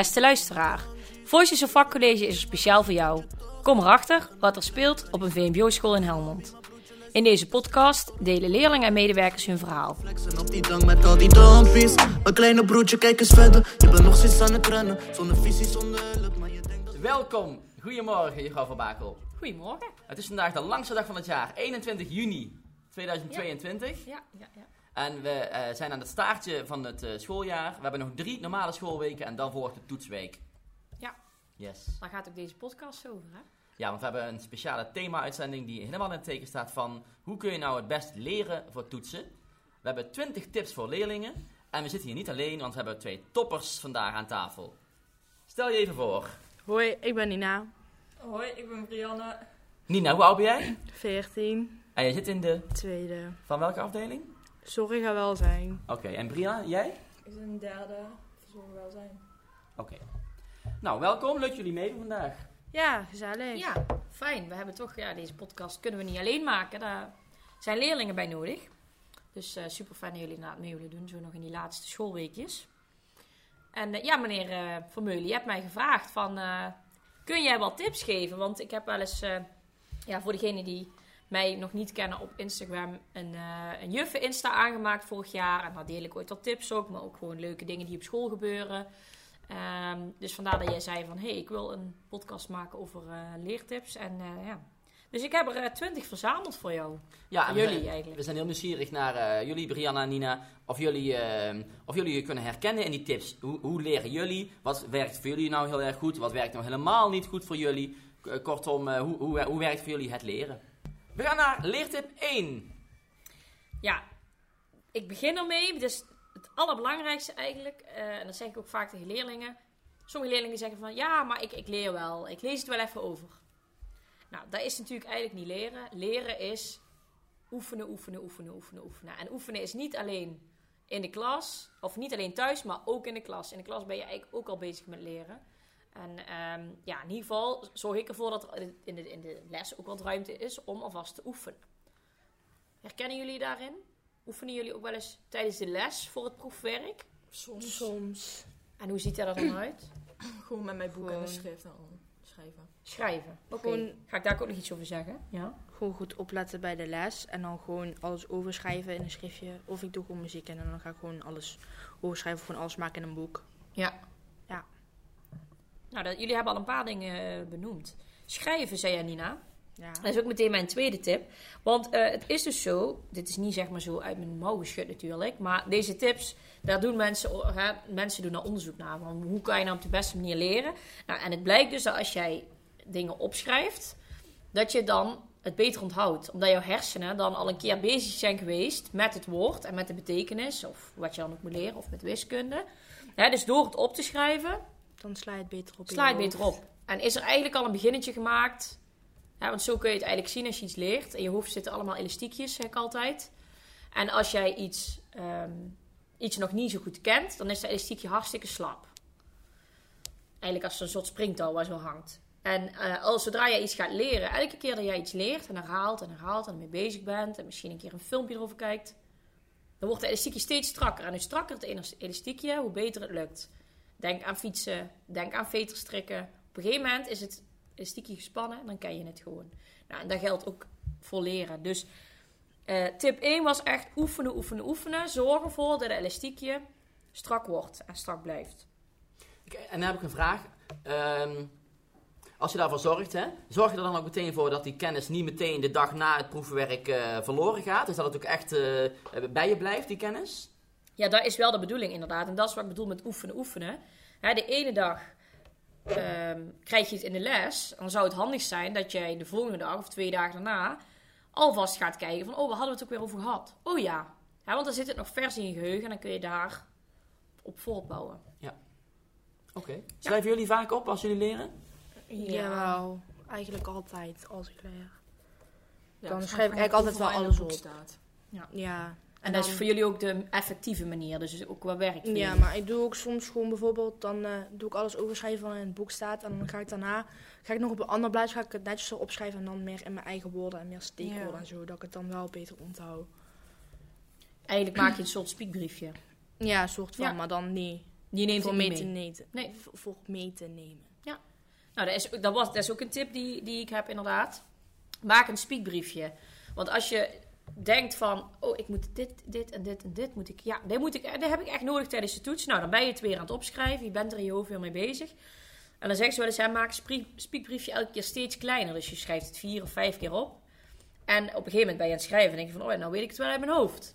Beste luisteraar, Voices of Vakcollege is er speciaal voor jou. Kom erachter wat er speelt op een VMBO-school in Helmond. In deze podcast delen leerlingen en medewerkers hun verhaal. Welkom, goedemorgen juffrouw Van Bakel. Goedemorgen. Het is vandaag de langste dag van het jaar, 21 juni 2022. Ja, ja, ja. En we eh, zijn aan het staartje van het eh, schooljaar. We hebben nog drie normale schoolweken en dan volgt de toetsweek. Ja. Yes. Daar gaat ook deze podcast over, hè? Ja, want we hebben een speciale thema-uitzending die helemaal in het teken staat van hoe kun je nou het best leren voor toetsen. We hebben 20 tips voor leerlingen en we zitten hier niet alleen, want we hebben twee toppers vandaag aan tafel. Stel je even voor. Hoi, ik ben Nina, Hoi, ik ben Brianne. Nina, hoe oud ben jij? 14, En je zit in de... tweede. van welke afdeling? Zorg ga wel zijn. Oké, en Brianna, jij? Ik ben een derde, verzorgen welzijn. Oké. Nou, welkom. Leuk dat jullie meedoen vandaag. Ja, gezellig. Ja, fijn. We hebben toch, ja, deze podcast kunnen we niet alleen maken. Daar zijn leerlingen bij nodig. Dus eh, super fijn dat jullie inderdaad mee willen doen, zo nog in die laatste schoolweekjes. En eh, ja, meneer eh Vermeulen, je hebt mij gevraagd van, eh, kun jij wat tips geven? Want ik heb wel eens, eh, ja, voor degenen die mij nog niet kennen op Instagram, een, eh een juffen Insta aangemaakt vorig jaar. En daar deel ik ooit wat tips ook, maar ook gewoon leuke dingen die op school gebeuren. Ehm, dus vandaar dat jij zei van, hé, hey, ik wil een podcast maken over eh, leertips. En eh, ja, dus ik heb er twintig verzameld voor jou. Ja, Voor we jullie eigenlijk. We zijn heel nieuwsgierig naar jullie, Brianna en Nina. Of jullie, eh, of jullie je kunnen herkennen in die tips. Hoe, hoe leren jullie? Wat werkt voor jullie nou heel erg goed? Wat werkt nou helemaal niet goed voor jullie? Kortom, hoe, hoe, hoe werkt voor jullie het leren? We gaan naar leertip 1. Ja, ik begin ermee. Dus het allerbelangrijkste eigenlijk, eh, en dat zeg ik ook vaak tegen leerlingen. Sommige leerlingen zeggen van, ja, maar ik, ik leer wel. Ik lees het wel even over. Nou, dat is natuurlijk eigenlijk niet leren. Leren is oefenen, oefenen, oefenen, oefenen, oefenen. En oefenen is niet alleen in de klas, of niet alleen thuis, maar ook in de klas. In de klas ben je eigenlijk ook al bezig met leren. En ehm, ja, in ieder geval zorg ik ervoor dat er in de, in de les ook wat ruimte is om alvast te oefenen. Herkennen jullie daarin? Oefenen jullie ook wel eens tijdens de les voor het proefwerk? Soms Soms. En hoe ziet dat er dan uit? gewoon met mijn boek en mijn schrift schrijven. Schrijven. Oké. Gewoon- Ga ik daar ook nog iets over zeggen? Ja. Gewoon goed opletten bij de les en dan gewoon alles overschrijven in een schriftje. Of ik doe gewoon muziek en dan ga ik gewoon alles overschrijven, gewoon alles maken in een boek. Ja. Nou, dat, jullie hebben al een paar dingen eh, benoemd. Schrijven, zei jij, Nina. Ja. Dat is ook meteen mijn tweede tip. Want eh, het is dus zo, dit is niet zeg maar zo uit mijn mouw geschud natuurlijk, maar deze tips, daar doen mensen, hè, mensen doen daar onderzoek naar. Van hoe kan je nou op de beste manier leren? Nou, en het blijkt dus dat als jij dingen opschrijft, dat je dan het beter onthoudt. Omdat jouw hersenen dan al een keer bezig zijn geweest met het woord en met de betekenis, of wat je dan ook moet leren, of met wiskunde. Hè, dus door het op te schrijven, Dan sla je het beter op. sla je het beter op. En is er eigenlijk al een beginnetje gemaakt? Ja, want zo kun je het eigenlijk zien als je iets leert. In je hoofd zitten allemaal elastiekjes, zeg ik altijd. En als jij iets, ehm, iets nog niet zo goed kent, dan is dat elastiekje hartstikke slap. Eigenlijk als een soort springtouw waar zo hangt. En eh, als zodra jij iets gaat leren, elke keer dat jij iets leert en herhaalt en herhaalt en ermee bezig bent en misschien een keer een filmpje erover kijkt, dan wordt het elastiekje steeds strakker. En hoe strakker het elastiekje, hoe beter het lukt. Denk aan fietsen, denk aan veterstrikken. Op een gegeven moment is het elastiekje gespannen en dan ken je het gewoon. Nou, en dat geldt ook voor leren. Dus eh, tip 1 was echt oefenen, oefenen, oefenen. Zorg ervoor dat het elastiekje strak wordt en strak blijft. En dan heb ik een vraag. Ehm, als je daarvoor zorgt, hè, zorg je er dan ook meteen voor dat die kennis niet meteen de dag na het proefwerk eh, verloren gaat? Dus dat het ook echt eh, bij je blijft, die kennis? Ja, dat is wel de bedoeling inderdaad. En dat is wat ik bedoel met oefenen, oefenen. Hè, de ene dag ehm, krijg je het in de les. Dan zou het handig zijn dat jij de volgende dag of twee dagen daarna alvast gaat kijken van... Oh, waar hadden we het ook weer over gehad? Oh ja. ja want dan zit het nog vers in je geheugen en dan kun je daar op voortbouwen. Oké. Schrijven jullie vaak op als jullie leren? Jawel, eigenlijk altijd als ik leer. Ja, Dan schrijf ik eigenlijk altijd wel alles op. Staat. Ja. En dat is voor jullie ook de effectieve manier. Dus ook wel werkt Ja, maar ik doe ook soms gewoon bijvoorbeeld, dan eh, doe ik alles overschrijven wat in het boek staat. En dan ga ik daarna, ga ik nog op een ander blaadje, ga ik het netjes opschrijven. En dan meer in mijn eigen woorden en meer steekwoorden Ja. en zo. Dat ik het dan wel beter onthoud. Eigenlijk maak je een soort spiekbriefje. Ja, een soort van, Ja. maar dan niet Die neemt voor mee te. Nee. Voor, voor mee te nemen. Nou, dat is, dat, was, dat is ook een tip die, die ik heb inderdaad. Maak een speakbriefje. Want als je denkt van, oh, ik moet dit, dit en dit en dit moet ik... Ja, dit, moet ik, dat heb ik echt nodig tijdens de toets. Nou, dan ben je het weer aan het opschrijven. Je bent er in je hoofd weer mee bezig. En dan zeggen ze wel eens, hè, maak een speakbriefje elke keer steeds kleiner. Dus je schrijft het vier of vijf keer op. En op een gegeven moment ben je aan het schrijven en denk je van, oh, nou weet ik het wel uit mijn hoofd.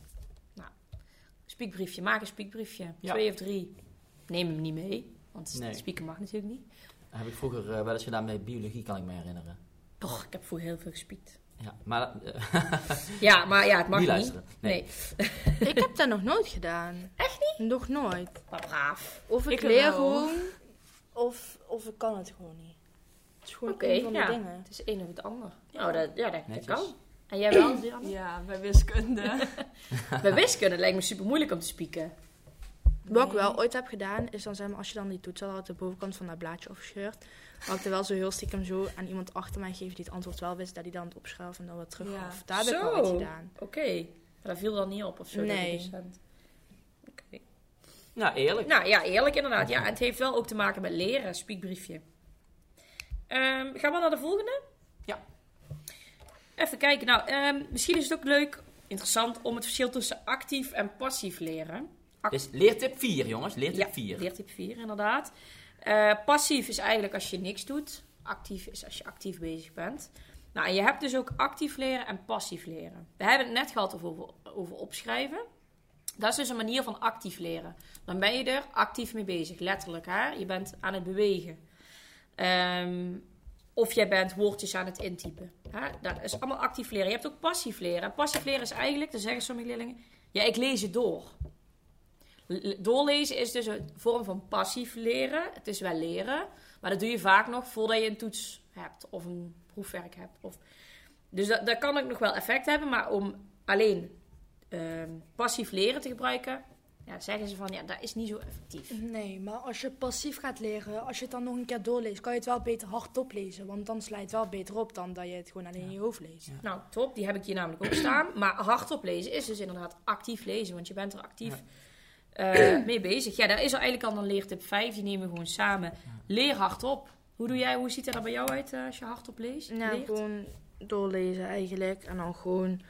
Nou, speakbriefje, maak een speakbriefje. Ja. Twee of drie. Neem hem niet mee, want Nee. spieken mag natuurlijk niet. Heb ik vroeger eh, wel eens gedaan met biologie, kan ik me herinneren. Och, ik heb vroeger heel veel gespiekt. Ja, maar eh, Ja, maar ja, het mag niet niet. luisteren. Nee. Nee, ik heb dat nog nooit gedaan. Echt niet? Nog nooit. maar braaf. Of ik, Ik leer gewoon, of, of ik kan het gewoon niet. Het is gewoon een van de ja. dingen. Het is een of het ander. Nou, dat, ja, dat, kan. En jij wel, Diana? Ja, bij wiskunde. Bij wiskunde lijkt me super moeilijk om te spieken. Wat ik wel ooit heb gedaan, is dan zeg maar, als je dan die toets al uit de bovenkant van dat blaadje afscheurt, had ik er wel zo heel stiekem zo aan iemand achter mij gegeven die het antwoord wel wist, dat hij dan het opschreef en dan weer terug Ja. gaf. Daar heb ik wel Zo. ooit gedaan. Oké. Maar dat viel dan niet op of zo? Nee. docent- Oké. Nou, eerlijk. Nou ja, eerlijk inderdaad. Ja, en het heeft wel ook te maken met leren, spiekbriefje. Ehm, gaan we naar de volgende? Ja. Even kijken. Nou, ehm, misschien is het ook leuk, interessant, om het verschil tussen actief en passief leren. Dus leertip 4, jongens. Leertip Ja, 4. leertip 4 inderdaad. Eh, passief is eigenlijk als je niks doet. Actief is als je actief bezig bent. Nou, en je hebt dus ook actief leren en passief leren. We hebben het net gehad over, over opschrijven. Dat is dus een manier van actief leren. Dan ben je er actief mee bezig, letterlijk. Hè? Je bent aan het bewegen. Ehm, of jij bent woordjes aan het intypen. Hè? Dat is allemaal actief leren. Je hebt ook passief leren. En passief leren is eigenlijk, dan zeggen sommige leerlingen... Ja, ik lees het door. Doorlezen is dus een vorm van passief leren. Het is wel leren, maar dat doe je vaak nog voordat je een toets hebt of een proefwerk hebt. Of... Dus dat, dat kan ook nog wel effect hebben, maar om alleen ehm, passief leren te gebruiken, ja, zeggen ze van ja, dat is niet zo effectief. Nee, maar als je passief gaat leren, als je het dan nog een keer doorleest, kan je het wel beter hardop lezen. Want dan sla je het wel beter op dan dat je het gewoon alleen in je hoofd leest. Ja. Nou, top, die heb ik hier namelijk ook staan. Maar hardop lezen is dus inderdaad actief lezen, want je bent er actief eh, mee bezig. Ja, daar is er eigenlijk al een leertip 5, die nemen we gewoon samen. Leer hardop. Hoe, doe jij, hoe ziet dat er bij jou uit eh, als je hardop leest? Leert? gewoon doorlezen eigenlijk. En dan gewoon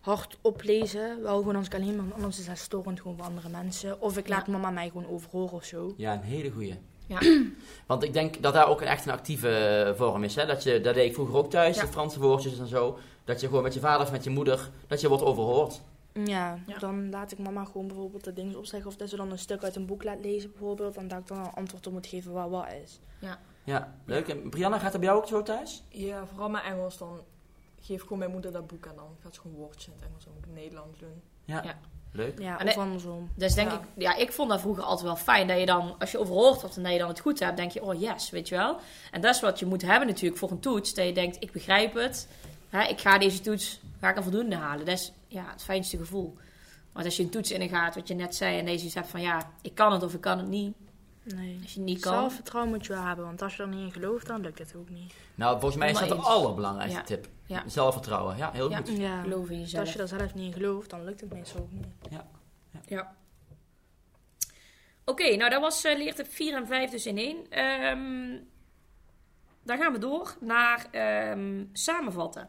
hardop lezen. Wel gewoon als ik alleen ben, anders is dat storend gewoon voor andere mensen. Of ik laat Ja. mama mij gewoon overhoren of zo. Ja, een hele goeie. Ja. Want ik denk dat daar ook een echt een actieve eh, vorm is. Hè? Dat, je, dat deed ik vroeger ook thuis, Ja. de Franse woordjes en zo. Dat je gewoon met je vader of met je moeder, dat je wordt overhoord. Ja, Ja. dan laat ik mama gewoon bijvoorbeeld de dingen opzeggen. Of dat ze dan een stuk uit een boek laat lezen bijvoorbeeld. En dat ik dan een antwoord op moet geven wat wat is. Ja, leuk. En Brianna, gaat dat bij jou ook zo thuis? Ja, vooral mijn Engels. Dan geef gewoon mijn moeder dat boek en dan gaat ze gewoon woordjes in het Engels en het Nederlands doen. Ja. Ja. Leuk. Ja, En of andersom. Dus denk Ja. ik, ja, ik vond dat vroeger altijd wel fijn. Dat je dan, als je overhoord wordt en dat je dan het goed hebt, denk je, oh yes, weet je wel. En dat is wat je moet hebben natuurlijk voor een toets. Dat je denkt, ik begrijp het. Hè, ik ga deze toets, ga ik een voldoende halen. Dat is ja, het fijnste gevoel. Want als je een toets in gaat, wat je net zei, en deze hebt van, ja, ik kan het of ik kan het niet. Nee. Als je het niet kan. Zelfvertrouwen moet je wel hebben. Want als je er niet in gelooft, dan lukt het ook niet. Nou, volgens mij is dat de allerbelangrijkste Ja. tip. Ja. Zelfvertrouwen. Ja, heel Ja. goed. Ja. Geloof in jezelf. als je er zelf niet in gelooft, dan lukt het meestal ook niet. Ja. Oké, nou dat was eh leertip 4 en 5 dus in één. Ehm, dan gaan we door naar ehm, samenvatten.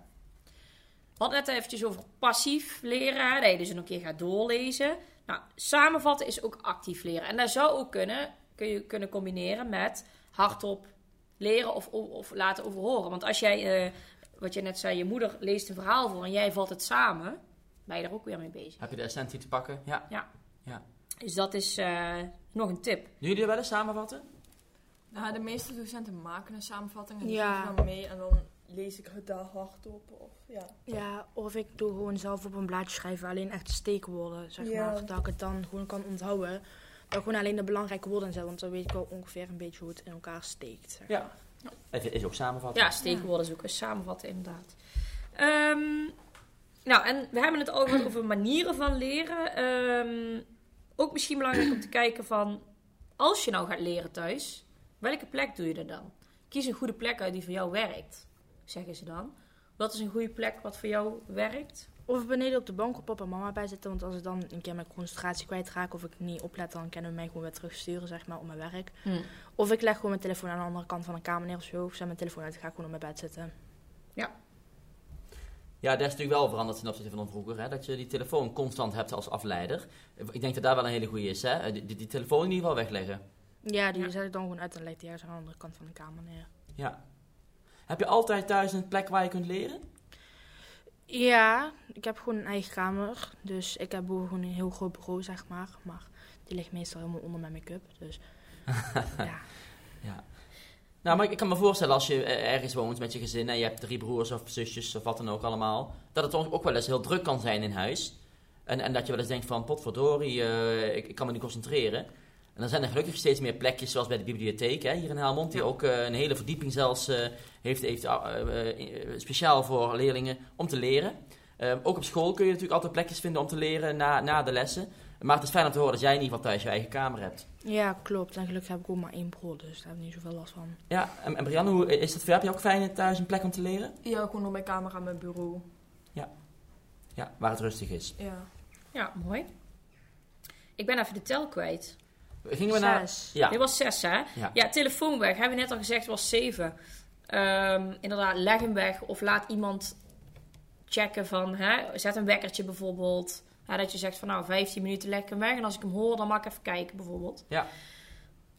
We hadden net eventjes over passief leren, dat je dus een keer gaat doorlezen. Nou, samenvatten is ook actief leren. En dat zou ook kunnen, kun je kunnen combineren met hardop leren of, of, of laten overhoren. Want als jij, eh, wat je net zei, je moeder leest een verhaal voor en jij vat het samen, ben je er ook weer mee bezig. Heb je de essentie te pakken? Ja. Dus dat is eh, nog een tip. Doen jullie wel eens samenvatten? Nou, de meeste docenten maken een samenvatting en die Ja. geven dan mee en dan lees ik het daar hardop. Of, ja. Ja, of ik doe gewoon zelf op een blaadje schrijven alleen echt steekwoorden, zeg Ja. maar. Dat ik het dan gewoon kan onthouden. Dat ik gewoon alleen de belangrijke woorden in zet, want dan weet ik wel ongeveer een beetje hoe het in elkaar steekt. Zeg. Ja. Het is ook samenvatten. Ja, steekwoorden zoeken, samenvatten inderdaad. Ehm, nou, en we hebben het al gehad over manieren van leren. Ehm, ook misschien belangrijk om te kijken van... Als je nou gaat leren thuis, welke plek doe je er dan? Kies een goede plek uit die voor jou werkt, zeggen ze dan. Wat is een goede plek wat voor jou werkt? Of beneden op de bank op papa en mama bij zitten. Want als ik dan een keer mijn concentratie kwijtraak of ik niet oplet, dan kunnen we mij gewoon weer terugsturen zeg maar, op mijn werk. Of ik leg gewoon mijn telefoon aan de andere kant van de kamer neer of zo. Of zet mijn telefoon uit en ga ik gewoon op mijn bed zitten. Ja, dat is natuurlijk wel veranderd ten opzichte van vroeger. Hè? Dat je die telefoon constant hebt als afleider. Ik denk dat daar wel een hele goede is. Hè? Die, die, die telefoon in ieder geval wegleggen. Ja, die Ja. zet ik dan gewoon uit en leg die ergens aan de andere kant van de kamer neer. Ja. Heb je altijd thuis een plek waar je kunt leren? Ja, ik heb gewoon een eigen kamer. Dus ik heb gewoon een heel groot bureau, zeg maar. Maar die ligt meestal helemaal onder mijn make-up. Dus ja. Nou, maar ik kan me voorstellen als je eh, ergens woont met je gezin en je hebt drie broers of zusjes of wat dan ook allemaal, dat het ook wel eens heel druk kan zijn in huis. En, en dat je wel eens denkt van, potverdorie, eh, ik, ik kan me niet concentreren. En dan zijn er gelukkig steeds meer plekjes, zoals bij de bibliotheek hè, hier in Helmond, die Ja. ook eh, een hele verdieping zelfs eh, heeft, heeft eh, speciaal voor leerlingen om te leren. Ook op school kun je natuurlijk altijd plekjes vinden om te leren na, na de lessen. Maar het is fijn om te horen dat jij in ieder geval thuis je eigen kamer hebt. ja, klopt. En gelukkig heb ik ook maar één broer, dus daar heb ik niet zoveel last van. Ja, en, en Brianne, hoe is het voor jou? Heb je ook fijn thuis een plek om te leren? Ja, gewoon op mijn kamer aan mijn bureau. Ja, waar het rustig is. Ja. Ja, mooi. Ik ben even de tel kwijt. Gingen we naar... Zes. Ja, Dit was zes, hè? Ja. Ja, telefoon weg. Hebben we net al gezegd, was zeven. Ehm, inderdaad, leg hem weg. Of laat iemand checken van... Hè, zet een wekkertje bijvoorbeeld. Ja, dat je zegt van nou, 15 minuten leg ik hem weg. En als ik hem hoor, dan mag ik even kijken bijvoorbeeld. Ja.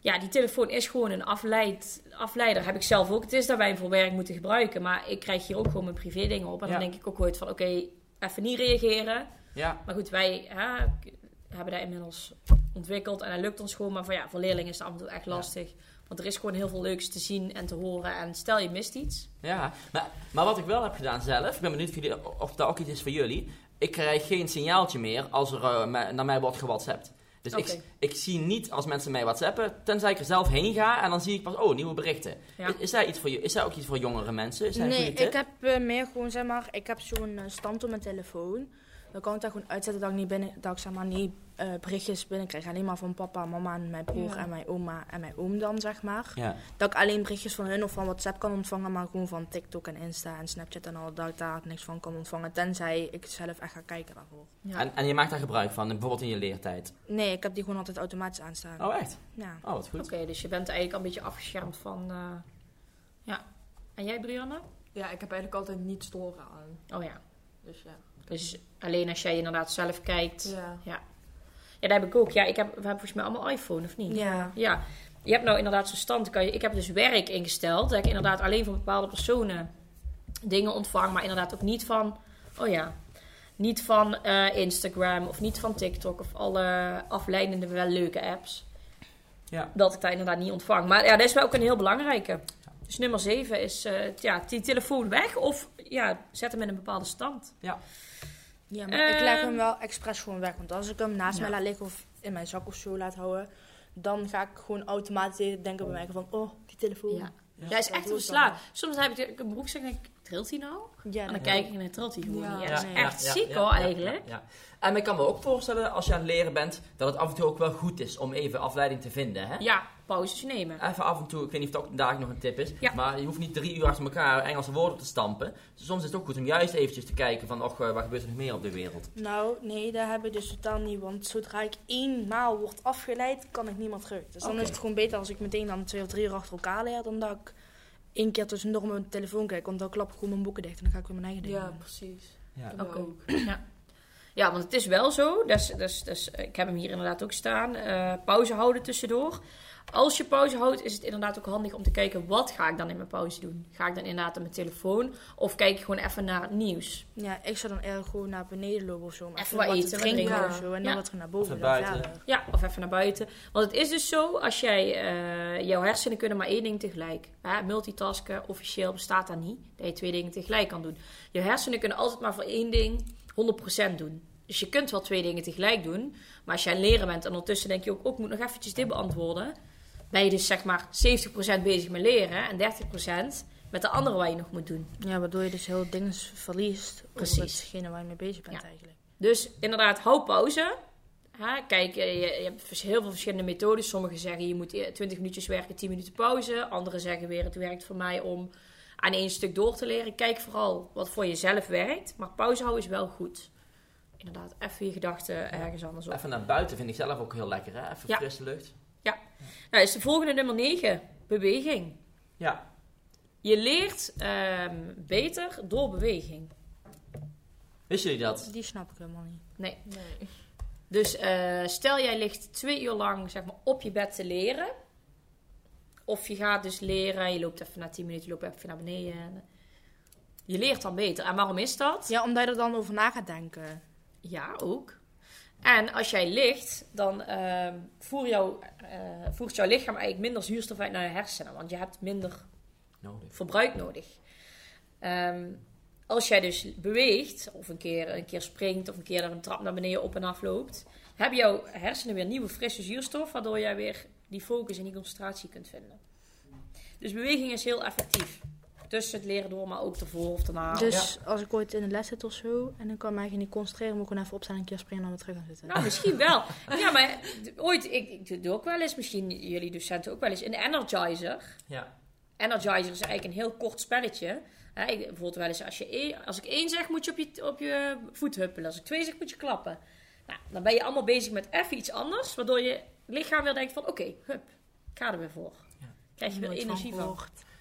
Ja, die telefoon is gewoon een afleid, afleider. Heb ik zelf ook. Het is dat wij hem voor werk moeten gebruiken. Maar ik krijg hier ook gewoon mijn privé dingen op. En Ja. dan denk ik ook ooit van... Oké, even niet reageren. ja, Maar goed, wij hè, hebben dat inmiddels ontwikkeld en dat lukt ons gewoon. Maar voor, ja, voor leerlingen is het af en toe echt lastig. Want er is gewoon heel veel leuks te zien en te horen. En stel je mist iets. ja. Maar, maar wat ik wel heb gedaan zelf, ik ben benieuwd of, jullie, of dat ook iets is voor jullie. Ik krijg geen signaaltje meer als er eh, naar mij wordt gewhatsappt. Dus ik, ik zie niet als mensen mij whatsappen, tenzij ik er zelf heen ga en dan zie ik pas, oh, nieuwe berichten. Ja. Is, is, daar iets voor, je- is daar ook iets voor jongere mensen? Is dat Nee, ik heb eh, meer gewoon, zeg maar, ik heb zo'n eh, stand op mijn telefoon. Dan kan ik daar gewoon uitzetten dat ik niet binnen, dat ik zeg maar niet eh, berichtjes binnenkrijg. Alleen maar van papa, mama en mijn broer Ja. en mijn oma en mijn oom dan, zeg maar. Ja. Dat ik alleen berichtjes van hun of van WhatsApp kan ontvangen, maar gewoon van TikTok en Insta en Snapchat en al, dat ik daar niks van kan ontvangen. Tenzij ik zelf echt ga kijken daarvoor. Ja. En, en je maakt daar gebruik van, bijvoorbeeld in je leertijd. Nee, ik heb die gewoon altijd automatisch aanstaan. Oh, echt? Ja. Oh, wat goed. Oké, dus je bent eigenlijk al een beetje afgeschermd van... eh, ja. En jij, Brianna? ja, ik heb eigenlijk altijd niet storen aan. Oh ja. Dus ja. Dus alleen als jij inderdaad zelf kijkt. Ja. Ja, dat heb ik ook. Ja, ik heb, we hebben volgens mij allemaal iPhone, of niet? Ja. Ja, je hebt nou inderdaad zo'n stand. Kan je, ik heb dus werk ingesteld. Dat ik inderdaad alleen van bepaalde personen dingen ontvang. Maar inderdaad ook niet van... Oh ja. Niet van eh, Instagram of niet van TikTok. Of alle afleidende, wel leuke apps. Ja. Dat ik daar inderdaad niet ontvang. Maar ja, dat is wel ook een heel belangrijke. Dus nummer 7 is eh, ja, die telefoon weg. Of ja, zet hem in een bepaalde stand. Ja, maar ik leg Ehm. hem wel expres gewoon weg. Want als ik hem naast Ja. mij laat liggen of in mijn zak of zo laat houden, dan ga ik gewoon automatisch denken bij mij van, oh, die telefoon. Ja. Ja. Ja, is echt verslaan. Soms heb ik een broek en denk ik, trilt hij nou? Ja, En dan kijk ik en dan trilt hij gewoon Ja. niet. Ja, dat is echt ja, ziek ja, hoor, ja, eigenlijk. ja, ja. En ik kan me ook voorstellen, als je aan het leren bent, dat het af en toe ook wel goed is om even afleiding te vinden. Hè? Ja, pauzes nemen. Even af en toe, ik weet niet of dat ook daar nog een tip is, Ja. maar je hoeft niet drie uur achter elkaar Engelse woorden te stampen. Dus soms is het ook goed om juist eventjes te kijken van, och, eh, wat gebeurt er nog meer op de wereld? Nou, nee, dat heb ik dus totaal niet. Want zodra ik eenmaal word afgeleid, kan ik niet meer terug. Dus dan is het gewoon beter als ik meteen dan twee of drie uur achter elkaar leer, dan dat ik één keer tussendoor op mijn telefoon kijk. Want dan klap ik gewoon mijn boeken dicht en dan ga ik weer mijn eigen dingen Ja, doen. precies. Ja. Dat ook. Ja. ja, want het is wel zo. Dus, dus, dus, ik heb hem hier inderdaad ook staan. eh, pauze houden tussendoor. Als je pauze houdt, is het inderdaad ook handig om te kijken... wat ga ik dan in mijn pauze doen? Ga ik dan inderdaad op mijn telefoon? Of kijk ik gewoon even naar het nieuws? Ja, ik zou dan eerder gewoon naar beneden lopen of zo. Maar Even wat wat te eten, wat drinken drinken. of zo. En Ja. dan wat er naar boven. Of naar buiten. Ja, of even naar buiten. Want het is dus zo, als jij... eh, jouw hersenen kunnen maar één ding tegelijk. Hè? Multitasken, officieel bestaat dat niet. Dat je twee dingen tegelijk kan doen. Je hersenen kunnen altijd maar voor één ding 100% doen. Dus je kunt wel twee dingen tegelijk doen. Maar als jij aan leren bent en ondertussen denk je ook... ook ik moet nog eventjes dit beantwoorden. Ben je dus zeg maar 70% bezig met leren en 30% met de andere wat je nog moet doen. Ja, waardoor je dus heel dingen verliest Precies. over hetgene waar je mee bezig bent Ja. eigenlijk. Dus inderdaad, hou pauze. Hè, kijk, je, je hebt heel veel verschillende methodes. Sommigen zeggen je moet eh, 20 minuutjes werken, 10 minuten pauze. Anderen zeggen weer het werkt voor mij om aan één stuk door te leren. Kijk vooral wat voor jezelf werkt. Maar pauze houden is wel goed. Inderdaad, even je gedachten ergens anders op. Even naar buiten vind ik zelf ook heel lekker, hè? Even Ja. frisse lucht. Nou, is de volgende nummer 9. Beweging. Ja. Je leert ehm, beter door beweging. Wisten jullie dat? Die snap ik helemaal niet. Nee. Nee. Dus eh, stel jij ligt twee uur lang zeg maar, op je bed te leren. Of je gaat dus leren, je loopt even na 10 minuten, je loopt even naar beneden. En je leert dan beter. En waarom is dat? Ja, omdat je er dan over na gaat denken. Ja, ook. En als jij ligt, dan ehm, voer jouw, eh, voert jouw lichaam eigenlijk minder zuurstof uit naar je hersenen. Want je hebt minder Nodig. verbruik nodig. Ehm, als jij dus beweegt, of een keer, een keer springt, of een keer een trap naar beneden op en af loopt, hebben jouw hersenen weer nieuwe frisse zuurstof, waardoor jij weer die focus en die concentratie kunt vinden. Dus beweging is heel effectief. Tussen het leren door, maar ook ervoor of daarna. Dus als ik ooit in de les zit of zo en dan kan ik me eigenlijk niet concentreren, moet ik gewoon even opstaan en een keer springen en dan weer terug gaan zitten. Nou, misschien wel. Ja, maar ooit, ik, ik doe ook wel eens, misschien jullie docenten ook wel eens, een energizer. Ja. Energizer is eigenlijk een heel kort spelletje. Hè, ik- bijvoorbeeld wel eens als, je één- als ik één zeg, moet je op je, op je voet huppelen. Als ik twee zeg, moet je klappen. Nou, dan ben je allemaal bezig met even iets anders, waardoor je lichaam weer denkt van, oké, hup, ik ga er weer voor. Ja. Krijg je weer energie van.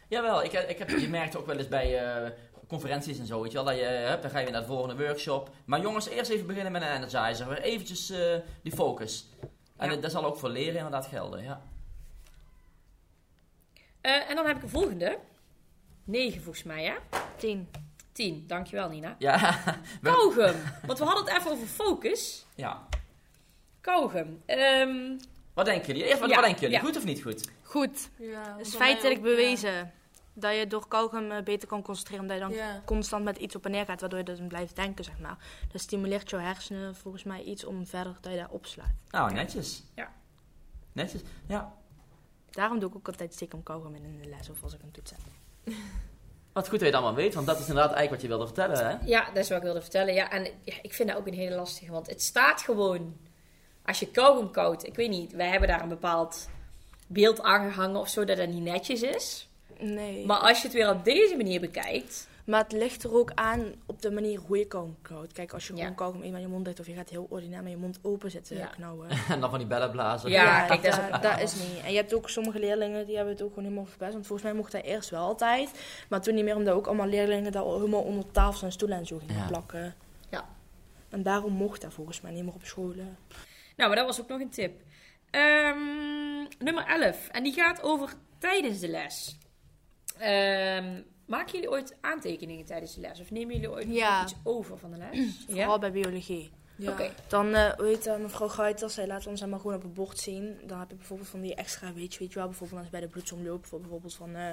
Jawel, ik, ik heb, je merkt ook wel eens bij eh, conferenties en zo, weet je wel, dat je, hup, dan ga je weer naar de volgende workshop. Maar jongens, eerst even beginnen met een energizer, weer eventjes eh, die focus. En Ja. dat zal ook voor leren inderdaad gelden, ja. Eh, en dan heb ik een volgende. Negen volgens mij, hè? Tien. Tien, dankjewel Nina. Ja, Kauwgum. Want we hadden het even over focus. ja. Kauwgum. Ehm, Wat denken jullie? Eerst, wat, Ja, wat denken jullie? ja. Goed of niet goed? Goed. Ja, Het is feitelijk ook, bewezen dat je door kauwgum eh, beter kan concentreren, omdat je dan Ja. constant met iets op en neer gaat, waardoor je dus blijft denken, zeg maar. Dat stimuleert jouw hersenen volgens mij iets om verder dat je daar opslaat. Nou, netjes. Ja. Netjes, ja. Daarom doe ik ook altijd stiekem kauwgum in de les of als ik een toets heb. Wat goed dat je het allemaal weet, want dat is inderdaad eigenlijk wat je wilde vertellen, hè? Ja, dat is wat ik wilde vertellen. Ja, en ja, ik vind dat ook een hele lastige. Want het staat gewoon... Als je kauwgom koudt... Ik weet niet, wij hebben daar een bepaald beeld aangehangen of zo... dat dat niet netjes is. Nee. Maar als je het weer op deze manier bekijkt... Maar het ligt er ook aan op de manier hoe je kauwgom koudt. Kijk, als je Ja. gewoon kauwgom eet met je mond dicht of je gaat heel ordinair met je mond open zitten Ja. knauwen. En dan van die bellen blazen. Ja, kijk, dat is dat, ook- dat is niet. En je hebt ook sommige leerlingen die hebben het ook gewoon helemaal verpest. Want volgens mij mocht hij eerst wel altijd. Maar toen niet meer, omdat ook allemaal leerlingen daar helemaal onder tafels en stoelen en zo gingen Ja. plakken. Ja. En daarom mocht dat volgens mij niet meer op scholen. Nou, maar dat was ook nog een tip. Ehm, nummer 11. En die gaat over tijdens de les. Ehm, maken jullie ooit aantekeningen tijdens de les? Of nemen jullie ooit Ja. nog iets over van de les? Vooral bij biologie. Ja. Oké. Dan, eh hoe heet dat, mevrouw Guiters, zij laat ons allemaal gewoon op het bord zien. Dan heb je bijvoorbeeld van die extra weetjes, weet je wel. Bijvoorbeeld als bij de bloedsomloop, voor bijvoorbeeld van eh,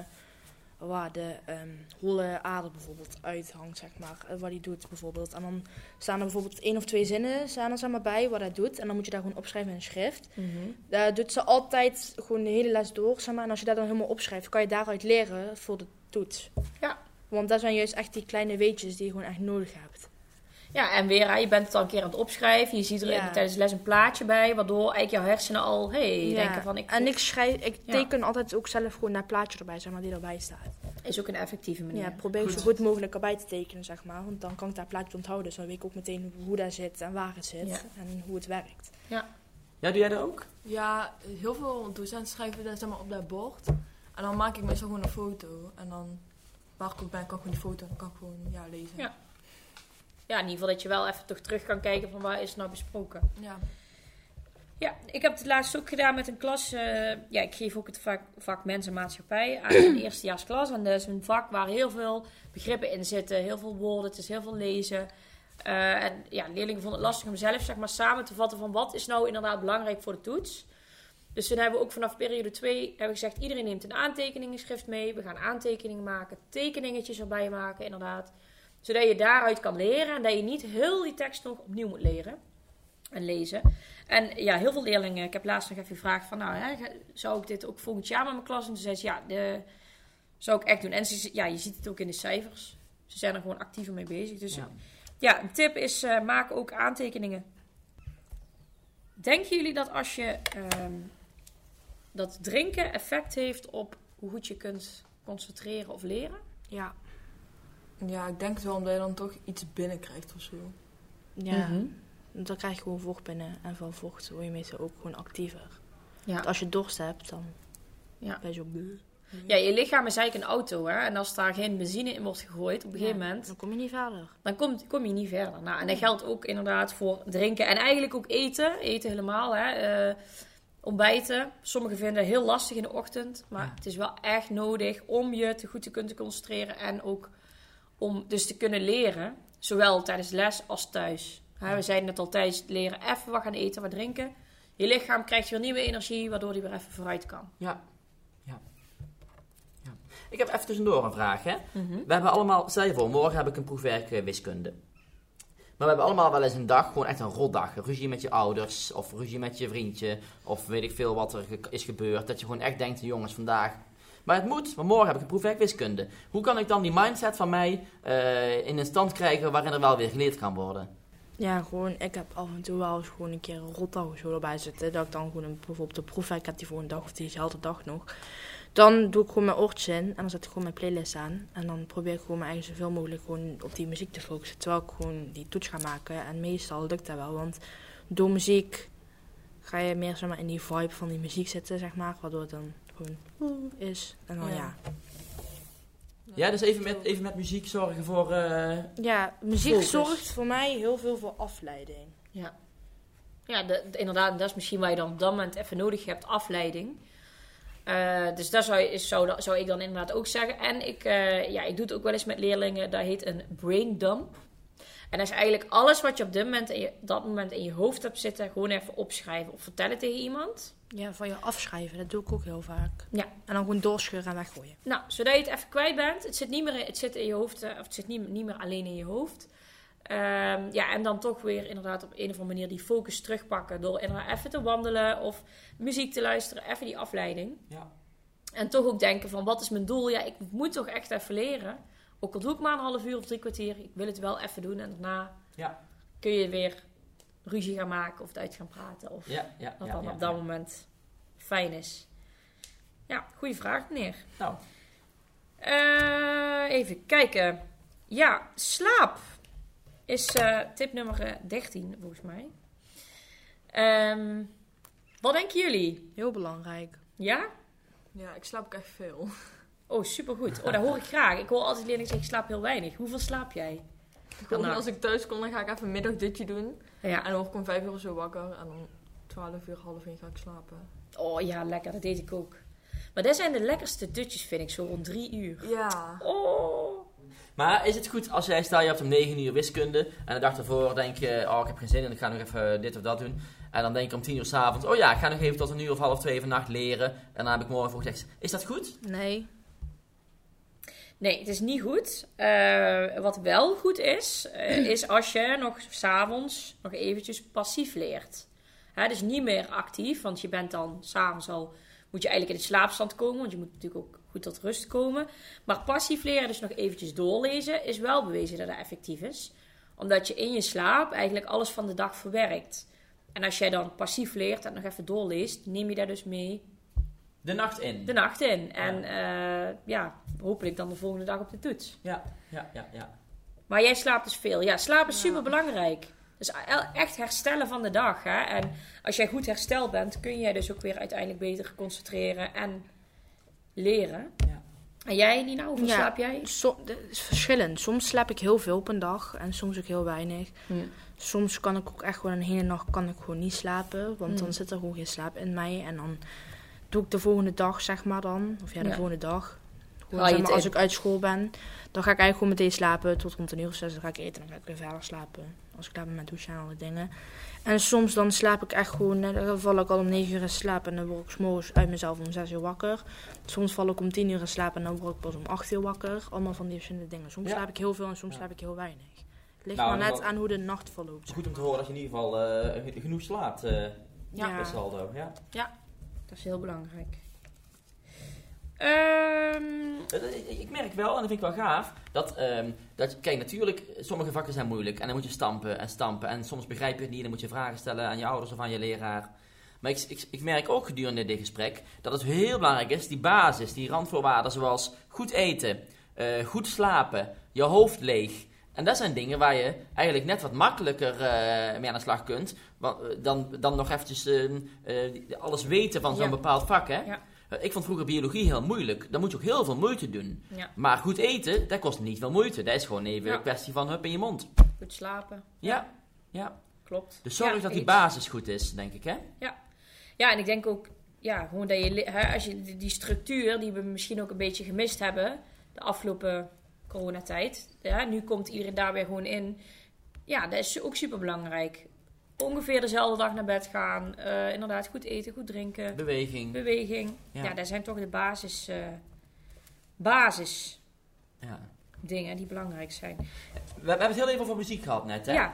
waar de ehm, holle ader bijvoorbeeld uithangt, zeg maar. eh, wat die doet bijvoorbeeld. En dan staan er bijvoorbeeld één of twee zinnen staan er zeg maar, bij wat hij doet. En dan moet je daar gewoon opschrijven in een schrift. Mhm. Daar doet ze altijd gewoon de hele les door, zeg maar. En als je dat dan helemaal opschrijft, kan je daaruit leren voor de toets. Ja. Want dat zijn juist echt die kleine weetjes die je gewoon echt nodig hebt. Ja, en weer, je bent het al een keer aan het opschrijven. Je ziet er Ja. tijdens de les een plaatje bij, waardoor eigenlijk jouw hersenen al, hey, Ja. denken van ik. En ik schrijf, ik Ja. teken altijd ook zelf gewoon dat plaatje erbij, zeg maar, die erbij staat. Is ook een effectieve manier. Ja, probeer Goed. zo goed mogelijk erbij te tekenen, zeg maar. Want dan kan ik dat plaatje onthouden. Dus dan weet ik ook meteen hoe dat zit en waar het zit. Ja. En hoe het werkt. Ja, doe jij dat ook? Ja, heel veel docenten schrijven dat zeg maar, op dat bord. En dan maak ik meestal gewoon een foto. En dan, waar ik ook ben, kan ik gewoon die foto en dan kan ik gewoon ja, lezen. Ja. Ja, in ieder geval dat je wel even toch terug kan kijken van waar is het nou besproken. Ja. Ja, ik heb het laatst ook gedaan met een klas. eh, ja, ik geef ook het vak, vak mens en maatschappij aan een eerstejaarsklas. En dat is een vak waar heel veel begrippen in zitten, heel veel woorden, het is heel veel lezen. Eh, en ja, leerlingen vonden het lastig om zelf zeg maar, samen te vatten van wat is nou inderdaad belangrijk voor de toets. Dus toen hebben we ook vanaf periode 2 hebben we gezegd, iedereen neemt een aantekeningenschrift mee. We gaan aantekeningen maken, tekeningetjes erbij maken inderdaad. Zodat je daaruit kan leren en dat je niet heel die tekst nog opnieuw moet leren en lezen. En ja, heel veel leerlingen, ik heb laatst nog even gevraagd van, nou, hè, zou ik dit ook volgend jaar met mijn klas? En toen zei ze, ja, de, zou ik echt doen. En ze, ja, je ziet het ook in de cijfers. Ze zijn er gewoon actiever mee bezig. Dus ja, Ja. een tip is, eh, maak ook aantekeningen. Denken jullie dat als je ehm, dat drinken effect heeft op hoe goed je kunt concentreren of leren? Ja. Ja, ik denk het wel omdat je dan toch iets binnenkrijgt of zo. Ja. Mhm. Dan krijg je gewoon vocht binnen. En van vocht word je meestal ook gewoon actiever. Ja. Want als je dorst hebt, dan Ja. ben je zo... ja, je lichaam is eigenlijk een auto. Hè? En als daar geen benzine in wordt gegooid op een gegeven moment, Dan kom je niet verder. dan kom, kom je niet verder. Nou, en dat geldt ook inderdaad voor drinken en eigenlijk ook eten. Eten helemaal, hè. Eh, ontbijten. Sommigen vinden het heel lastig in de ochtend. Maar Ja. het is wel echt nodig om je te goed te kunnen concentreren. En ook om dus te kunnen leren. Zowel tijdens les als thuis. Hè, we zeiden net al, tijdens leren even wat gaan eten, wat drinken. Je lichaam krijgt weer nieuwe energie, waardoor die weer even vooruit kan. Ja. ja. ja. Ik heb even tussendoor een vraag. Hè? Mhm. We hebben allemaal, stel je voor, morgen heb ik een proefwerk eh, wiskunde. Maar we hebben allemaal wel eens een dag, gewoon echt een rotdag. Ruzie met je ouders, of ruzie met je vriendje, of weet ik veel wat er is gebeurd. Dat je gewoon echt denkt, jongens, vandaag... Maar het moet, maar morgen heb ik een proefwerk wiskunde. Hoe kan ik dan die mindset van mij eh, in een stand krijgen waarin er wel weer geleerd kan worden? Ja, gewoon, ik heb af en toe wel eens gewoon een keer een rotdag of zo erbij zitten. Dat ik dan gewoon een, bijvoorbeeld de proefwerk heb die voor een dag of diezelfde dag nog. Dan doe ik gewoon mijn oortjes in en dan zet ik gewoon mijn playlist aan. En dan probeer ik gewoon me eigenlijk zoveel mogelijk gewoon op die muziek te focussen. Terwijl ik gewoon die toets ga maken. En meestal lukt dat wel, want door muziek ga je meer zeg maar, in die vibe van die muziek zitten, zeg maar. Waardoor dan gewoon oeh is. En dan Ja. ja. Ja, dus even met, even met muziek zorgen voor... eh, Ja, muziek Focus. zorgt voor mij heel veel voor afleiding. Ja, ja de- de- inderdaad, dat is misschien waar je dan op dat moment even nodig hebt, afleiding. Eh, dus dat zou, je- is, zou, dat- zou ik dan inderdaad ook zeggen. En ik, eh, ja, ik doe het ook wel eens met leerlingen, dat heet een brain dump. En dat is eigenlijk alles wat je op dit moment in je, dat moment in je hoofd hebt zitten, gewoon even opschrijven of vertellen tegen iemand. Ja, van je afschrijven, dat doe ik ook heel vaak. Ja. En dan gewoon doorscheuren en weggooien. Nou, zodat je het even kwijt bent. Het zit niet meer in, het zit in je hoofd, eh, of het zit niet, niet meer alleen in je hoofd. Ehm, ja, en dan toch weer inderdaad op een of andere manier die focus terugpakken. Door inderdaad even te wandelen of muziek te luisteren. Even die afleiding. Ja. En toch ook denken van, wat is mijn doel? Ja, ik moet toch echt even leren. Ook al doe ik maar een half uur of drie kwartier. Ik wil het wel even doen. En daarna Ja. kun je weer ruzie gaan maken of het uit gaan praten. Of Ja, ja, wat ja, dan ja, op dat ja. moment fijn is. Ja, goede vraag, meneer. Nou, Eh, even kijken. Ja, slaap is eh, tip nummer eh, 13 volgens mij. Ehm, wat denken jullie? Heel belangrijk. Ja? Ja, ik slaap ook echt veel. Oh, supergoed. Oh, dat hoor ik graag. Ik hoor altijd leerlingen zeggen, ik slaap heel weinig. Hoeveel slaap jij? Gewoon als ik thuis kom, dan ga ik even een middagdutje doen. Ja. En dan word ik om vijf uur zo wakker. En dan 12 uur, half één ga ik slapen. Oh ja, lekker. Dat deed ik ook. Maar dat zijn de lekkerste dutjes, vind ik, zo rond drie uur. Ja. Oh. Maar is het goed als jij, stel je hebt om 9 uur wiskunde en de dag ervoor denk je, oh ik heb geen zin in, ik ga nog even dit of dat doen. En dan denk je om 10 uur s'avonds, oh ja, ik ga nog even tot een uur of half twee vannacht leren. En dan heb ik morgen voor gezegd, is dat goed? Nee. Nee, het is niet goed. Eh, wat wel goed is, eh, is als je nog s'avonds nog eventjes passief leert. Hè, dus niet meer actief, want je bent dan s'avonds al, moet je eigenlijk in de slaapstand komen, want je moet natuurlijk ook goed tot rust komen. Maar passief leren, dus nog eventjes doorlezen, is wel bewezen dat dat effectief is. Omdat je in je slaap eigenlijk alles van de dag verwerkt. En als jij dan passief leert en nog even doorleest, neem je daar dus mee De nacht in. de nacht in. En eh, ja, hopelijk dan de volgende dag op de toets. Ja, ja, ja, ja. Maar jij slaapt dus veel. Ja, slaap is Ja. super belangrijk. Dus echt herstellen van de dag. Hè? En als jij goed hersteld bent, kun jij dus ook weer uiteindelijk beter concentreren en leren. Ja. En jij, Nina, hoeveel Ja. slaap jij? So, het is verschillend. Soms slaap ik heel veel op een dag en soms ook heel weinig. Hm. Soms kan ik ook echt gewoon een hele nacht kan ik gewoon niet slapen. Want Hm. dan zit er gewoon geen slaap in mij. En dan doe ik de volgende dag, zeg maar dan. Of ja, de Ja. volgende dag. Gewoon, zeg maar, als ik uit school ben, dan ga ik eigenlijk gewoon meteen slapen. Tot rond een uur of zes. Dan ga ik eten en dan ga ik weer verder slapen. Als ik klaar ben met douchen en alle dingen. En soms dan slaap ik echt gewoon, dan val ik al om negen uur in slaap. En dan word ik 's morgens uit mezelf om zes uur wakker. Soms val ik om tien uur in slaap en dan word ik pas om acht uur wakker. Allemaal van die verschillende dingen. Soms Ja. slaap ik heel veel en soms Ja. slaap ik heel weinig. Het ligt Nou, maar net aan hoe de nacht verloopt. Goed om te horen dat je in ieder geval eh, genoeg slaapt, eh Ja. saldo. Ja. Dat is heel belangrijk. Ehm, Eh, Ik ik merk wel, en dat vind ik wel gaaf, dat, ehm, dat kijk, natuurlijk, sommige vakken zijn moeilijk en dan moet je stampen en stampen en soms begrijp je het niet, dan moet je vragen stellen aan je ouders of aan je leraar. Maar ik, ik, ik merk ook gedurende dit gesprek dat het heel belangrijk is, die basis, die randvoorwaarden zoals goed eten, eh, goed slapen, je hoofd leeg. En dat zijn dingen waar je eigenlijk net wat makkelijker eh, mee aan de slag kunt. eh, dan, dan nog eventjes eh, eh, alles weten van zo'n Ja. bepaald vak. Hè? Ja. Ik vond vroeger biologie heel moeilijk. Dan moet je ook heel veel moeite doen. Ja. Maar goed eten, dat kost niet veel moeite. Dat is gewoon even Ja. een kwestie van hup in je mond. Goed slapen. Ja, ja. Klopt. Dus zorg Ja, dat die basis goed is, denk ik. Hè? Ja, en ik denk ook, ja, gewoon dat je, hè, als je die, die structuur die we misschien ook een beetje gemist hebben de afgelopen coronatijd. Ja, nu komt iedereen daar weer gewoon in. Ja, dat is ook super belangrijk. Ongeveer dezelfde dag naar bed gaan. eh, inderdaad, goed eten, goed drinken. Beweging. Beweging. Ja. Ja, dat zijn toch de basis, eh basis Ja. dingen die belangrijk zijn. We, we hebben het heel even over muziek gehad net. Hè? Ja,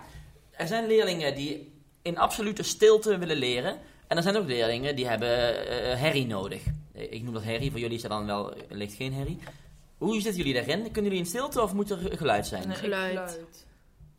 Er zijn leerlingen die in absolute stilte willen leren. En er zijn ook leerlingen die hebben eh, herrie nodig. Ik noem dat herrie, voor jullie is dat dan wel ligt geen herrie. Hoe zitten jullie daarin? Kunnen jullie in stilte of moet er ge- geluid zijn? Nee, Geluid.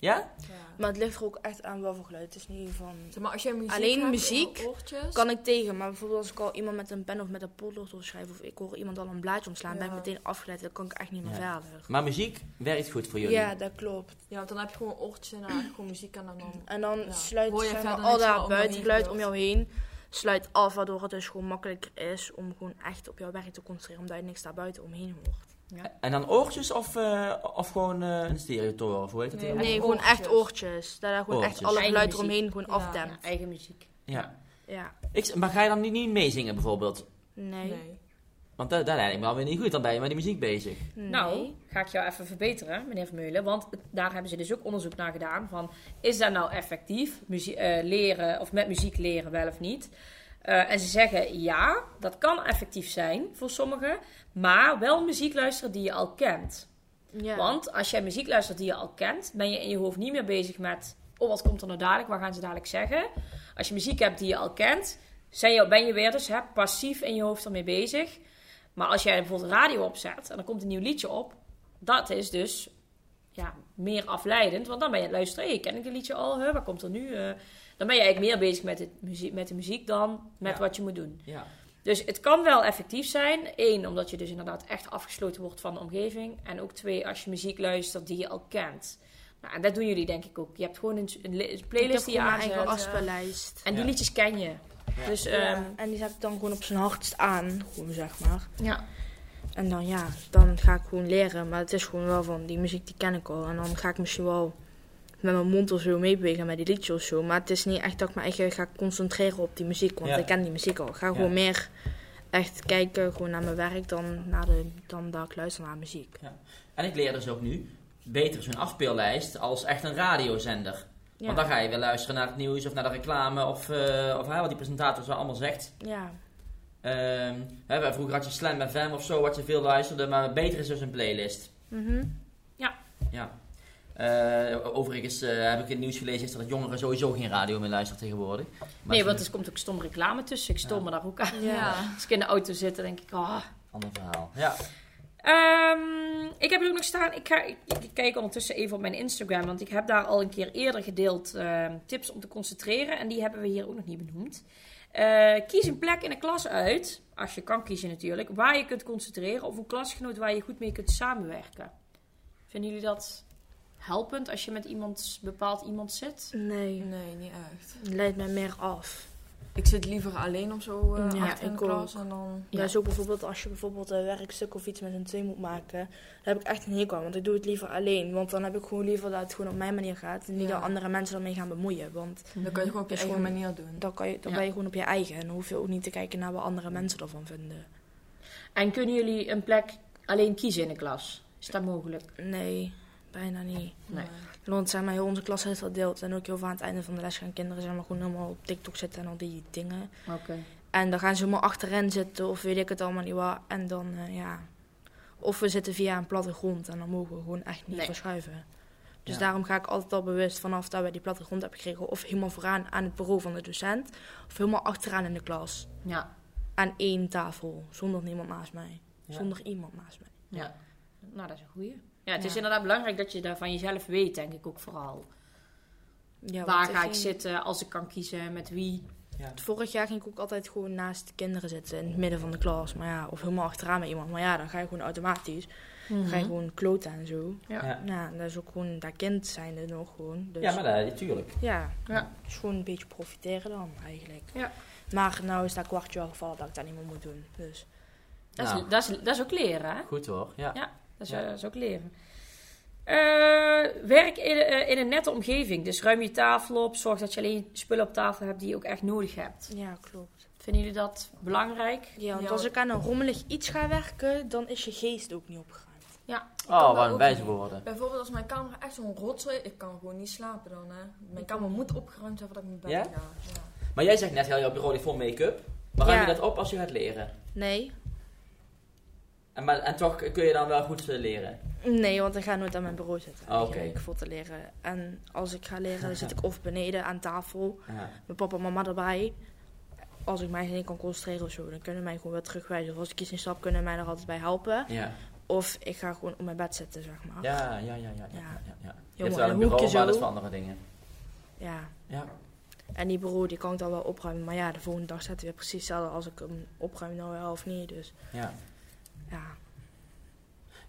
Ja? Ja. Maar het ligt er ook echt aan wat voor geluid. Het is niet van... Zeg maar, als jij muziek Alleen hebt muziek Kan ik tegen, maar bijvoorbeeld als ik al iemand met een pen of met een potlood wil schrijven... of ik hoor iemand al een blaadje omslaan, ben ik meteen afgeleid. Dan kan ik echt niet meer Ja. verder. Maar muziek werkt goed voor jullie. Ja, dat klopt. Ja, want dan heb je gewoon oortjes en dan heb je gewoon muziek aan en dan... En dan Ja. sluit je zeg maar, verder al dat buitengeluid om jou heen sluit af, waardoor het dus gewoon makkelijker is om gewoon echt op jouw werk te concentreren, omdat je niks daar buiten omheen hoort. En dan oortjes of, eh, of gewoon eh, een stereotoren? Of hoe heet dat? Nee? Nee, gewoon echt oortjes. daar gewoon Oortjes. echt alle geluid eromheen gewoon Ja. afdemt. ja, eigen muziek. Ja. Ja. Ik, maar ga je dan niet, niet meezingen bijvoorbeeld? Nee. Nee. Want dat lijkt me wel weer niet goed. Dan ben je met die muziek bezig. Nee. Nou, ga ik jou even verbeteren, meneer Vermeulen. Want daar hebben ze dus ook onderzoek naar gedaan. Van, is dat nou effectief, muzie- eh, leren of met muziek leren wel of niet? Eh, en ze zeggen ja, dat kan effectief zijn voor sommigen. Maar wel muziek luisteren die je al kent. Ja. Want als jij muziek luistert die je al kent, ben je in je hoofd niet meer bezig met... Oh, wat komt er nou dadelijk? Wat gaan ze dadelijk zeggen? Als je muziek hebt die je al kent, zijn je, ben je weer dus hè, passief in je hoofd ermee bezig. Maar als jij bijvoorbeeld radio opzet en er komt een nieuw liedje op... Dat is dus ja, meer afleidend. Want dan ben je aan het luisteren. Hey, ken ik een liedje al? Huh, wat komt er nu? Eh, dan ben je eigenlijk meer bezig met, het muziek, met de muziek dan met Ja. wat je moet doen. Ja. Dus het kan wel effectief zijn. Eén, omdat je dus inderdaad echt afgesloten wordt van de omgeving. En ook twee, als je muziek luistert die je al kent. Nou, en dat doen jullie denk ik ook. Je hebt gewoon een, een li- een ik heb playlist die je gewoon mijn eigen aanzet. afspeellijst. En die Ja. liedjes ken je. Dus Ja, ehm, en die zet ik dan gewoon op zijn hardst aan, gewoon zeg maar. ja. En dan ja, dan ga ik gewoon leren. Maar het is gewoon wel van, die muziek die ken ik al. En dan ga ik misschien wel met mijn mond of zo meebewegen met die liedjes of zo. Maar het is niet echt dat ik me echt ga concentreren op die muziek. Want Ja. ik ken die muziek al. Ik ga Ja. gewoon meer echt kijken gewoon naar mijn werk dan, naar de, dan dat ik luister naar muziek. En ik leer dus ook nu beter zo'n afspeellijst als echt een radiozender. Ja. Want dan ga je weer luisteren naar het nieuws of naar de reclame of, eh, of hè, wat die presentator zo allemaal zegt. ja. Ehm, hè, vroeger had je Slam FM of zo, wat je veel luisterde, maar beter is dus een playlist. Mhm. Ja. Eh, overigens eh, heb ik in het nieuws gelezen is dat jongeren sowieso geen radio meer luisteren tegenwoordig. Maar Nee, want er komt ook stom reclame tussen. Ik stom Ja. me daar ook aan. Ja. Als ik in de auto zit, dan denk ik... ah. een ander verhaal. Ja. Ehm, ik heb er ook nog staan. Ik, ga, ik, ik kijk ondertussen even op mijn Instagram. Want ik heb daar al een keer eerder gedeeld ehm, tips om te concentreren. En die hebben we hier ook nog niet benoemd. Eh, kies een plek in de klas uit. Als je kan kiezen natuurlijk. Waar je kunt concentreren. Of een klasgenoot waar je goed mee kunt samenwerken. Vinden jullie dat helpend als je met iemand, bepaald iemand zit? Nee, Nee, niet echt. het leidt mij meer af. Ik zit liever alleen of zo eh Ja, achter in de klas ook. en dan... Ja. is ook bijvoorbeeld als je bijvoorbeeld een werkstuk of iets met een twee moet maken. Daar heb ik echt een hekel aan, want ik doe het liever alleen. Want dan heb ik gewoon liever dat het gewoon op mijn manier gaat. En niet Ja. dat andere mensen ermee gaan bemoeien. Want Dan kan je gewoon op je eigen gewoon- manier doen. dan, kan je, dan Ja. ben je gewoon op je eigen. En dan hoef je ook niet te kijken naar wat andere mensen ervan vinden. En kunnen jullie een plek alleen kiezen in de klas? Is dat mogelijk? Nee, bijna niet. Nee. Want zeg maar, heel onze klas heeft dat deelt. En ook heel veel aan het einde van de les gaan kinderen zeg maar, gewoon helemaal op TikTok zitten en al die dingen. Oké. En dan gaan ze helemaal achterin zitten of weet ik het allemaal niet wat. En dan, eh, ja... Of we zitten via een platte grond en dan mogen we gewoon echt niet Nee. verschuiven. Dus Ja. daarom ga ik altijd al bewust vanaf dat we die platte grond hebben gekregen... of helemaal vooraan aan het bureau van de docent... of helemaal achteraan in de klas. Ja. Aan één tafel, zonder niemand naast mij. Ja. Zonder iemand naast mij. Ja. Nou, dat is een goeie. Ja, het is Ja. inderdaad belangrijk dat je daar van jezelf weet, denk ik ook vooral. Ja, Waar ga ik ging- zitten als ik kan kiezen, met wie. Vorig jaar ging ik ook altijd gewoon naast de kinderen zitten in het midden van de klas. Maar ja, of helemaal achteraan met iemand. Maar ja, dan ga je gewoon automatisch. Dan ga je gewoon kloten en zo. Ja. Ja. Ja, dat is ook gewoon, dat kind zijn er nog gewoon. Dus, Ja, maar dat, natuurlijk. ja, Ja. is gewoon een beetje profiteren dan eigenlijk. Ja. Maar nou is dat kwartje al gevallen dat ik dat niet meer moet doen. Dus Dat, is, Nou. dat, is, dat is ook leren, hè? Goed hoor, ja. Ja. Dat is, Ja. eh, dat is ook leren. Eh, werk in, eh, in een nette omgeving. Dus ruim je tafel op. Zorg dat je alleen spullen op tafel hebt die je ook echt nodig hebt. ja, klopt. Vinden jullie dat belangrijk? Ja, want Ja, als ik aan een rommelig iets ga werken, dan is je geest ook niet opgeruimd. Oh, kan wat een wijze woorden. Bijvoorbeeld als mijn kamer echt zo'n rotzooi, ik kan gewoon niet slapen dan. Hè. Mijn kamer moet opgeruimd zijn voordat ik naar bed Ja? ga. Ja. Maar jij zegt net, heel jouw bureau ligt vol make-up. Maar ruim je Ja. dat op als je gaat leren? Nee. En, maar, en toch kun je dan wel goed leren? Nee, want ik ga nooit aan mijn bureau zitten. Ah, oké. eigenlijk, Voor te leren. En als ik ga leren, dan zit ik of beneden aan tafel. Ja. Met papa en mama erbij. Als ik mij niet kan concentreren of zo, dan kunnen mij gewoon weer terugwijzen. Of als ik iets niet snap, kunnen mij er altijd bij helpen. Ja. Of ik ga gewoon op mijn bed zitten, zeg maar. Ja, ja, ja, ja. ja, ja, Ja. Je hebt wel een bureau, maar dat is voor andere dingen. Ja. Ja. En die bureau die kan ik dan wel opruimen. Maar ja, de volgende dag staat hij weer precies hetzelfde als ik hem opruim nou wel of niet. Dus ja. Ja.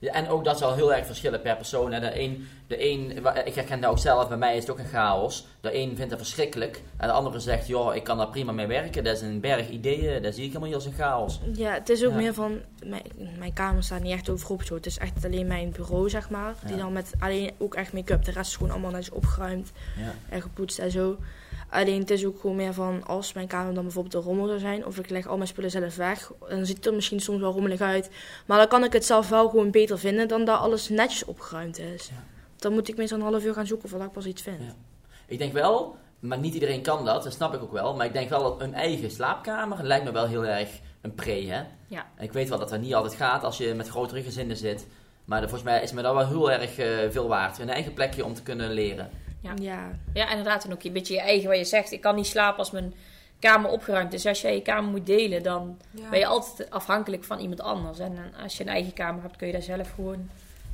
Ja, en ook dat zal heel erg verschillen per persoon. Hè. De een, de een, ik herken dat ook zelf, bij mij is het ook een chaos. De een vindt dat verschrikkelijk. En de andere zegt, joh, ik kan daar prima mee werken. Dat is een berg ideeën, dat zie ik helemaal niet als een chaos. Ja, het is ook Ja. meer van... Mijn, mijn kamer staat niet echt overhoop zo. Het is echt alleen mijn bureau, zeg maar. Die Ja. dan met alleen ook echt make-up. De rest is gewoon allemaal netjes opgeruimd en gepoetst en zo. Alleen het is ook gewoon meer van... Als mijn kamer dan bijvoorbeeld een rommel zou zijn... Of ik leg al mijn spullen zelf weg... Dan ziet het er misschien soms wel rommelig uit. Maar dan kan ik het zelf wel gewoon beter vinden... Dan dat alles netjes opgeruimd is. Ja. Dan moet ik meestal een half uur gaan zoeken... Voordat ik pas iets vind. Ja. Ik denk wel, maar niet iedereen kan dat, dat snap ik ook wel. Maar ik denk wel dat een eigen slaapkamer lijkt me wel heel erg een pre, hè? Ja. En ik weet wel dat dat niet altijd gaat als je met grotere gezinnen zit. Maar volgens mij is me dat wel heel erg eh, veel waard. Een eigen plekje om te kunnen leren. Ja. ja. Ja, inderdaad. En ook een beetje je eigen, wat je zegt. Ik kan niet slapen als mijn kamer opgeruimd is. Als jij je kamer moet delen, dan Ja. ben je altijd afhankelijk van iemand anders. En eh, als je een eigen kamer hebt, kun je daar zelf gewoon...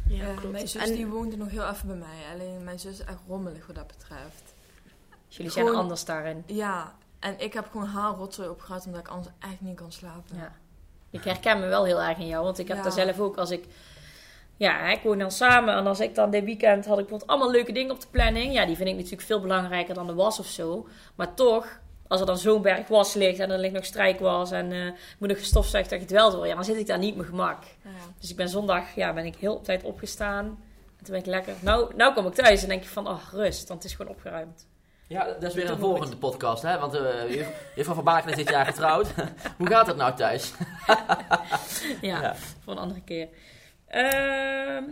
Ja, Ja, klopt. mijn zus En- die woonde nog heel even bij mij. Alleen mijn zus is echt rommelig wat dat betreft. Jullie zijn anders daarin. Ja, en ik heb gewoon haar rotzooi opgeruimd omdat ik anders echt niet kan slapen. Ja. Ik herken me wel heel erg in jou, want ik heb daar zelf ook als ik... Ja, ik woon dan samen en als ik dan dit weekend had ik bijvoorbeeld allemaal leuke dingen op de planning. Ja, die vind ik natuurlijk veel belangrijker dan de was of zo. Maar toch, als er dan zo'n berg was ligt en er ligt nog strijkwas en eh moet nog gestofzuigd dat je het wel door, ja, dan zit ik daar niet op mijn gemak. Ja. Dus ik ben zondag, ja, ben ik heel op tijd opgestaan. En toen ben ik lekker, nou, nou kom ik thuis en denk ik van, oh, rust, want het is gewoon opgeruimmed. Ja, dat is weer een doe volgende podcast, hè? Want eh juf- juffrouw Van Baken is dit jaar getrouwd. Hoe gaat het nou thuis? Ja, Ja. voor een andere keer. Ehm,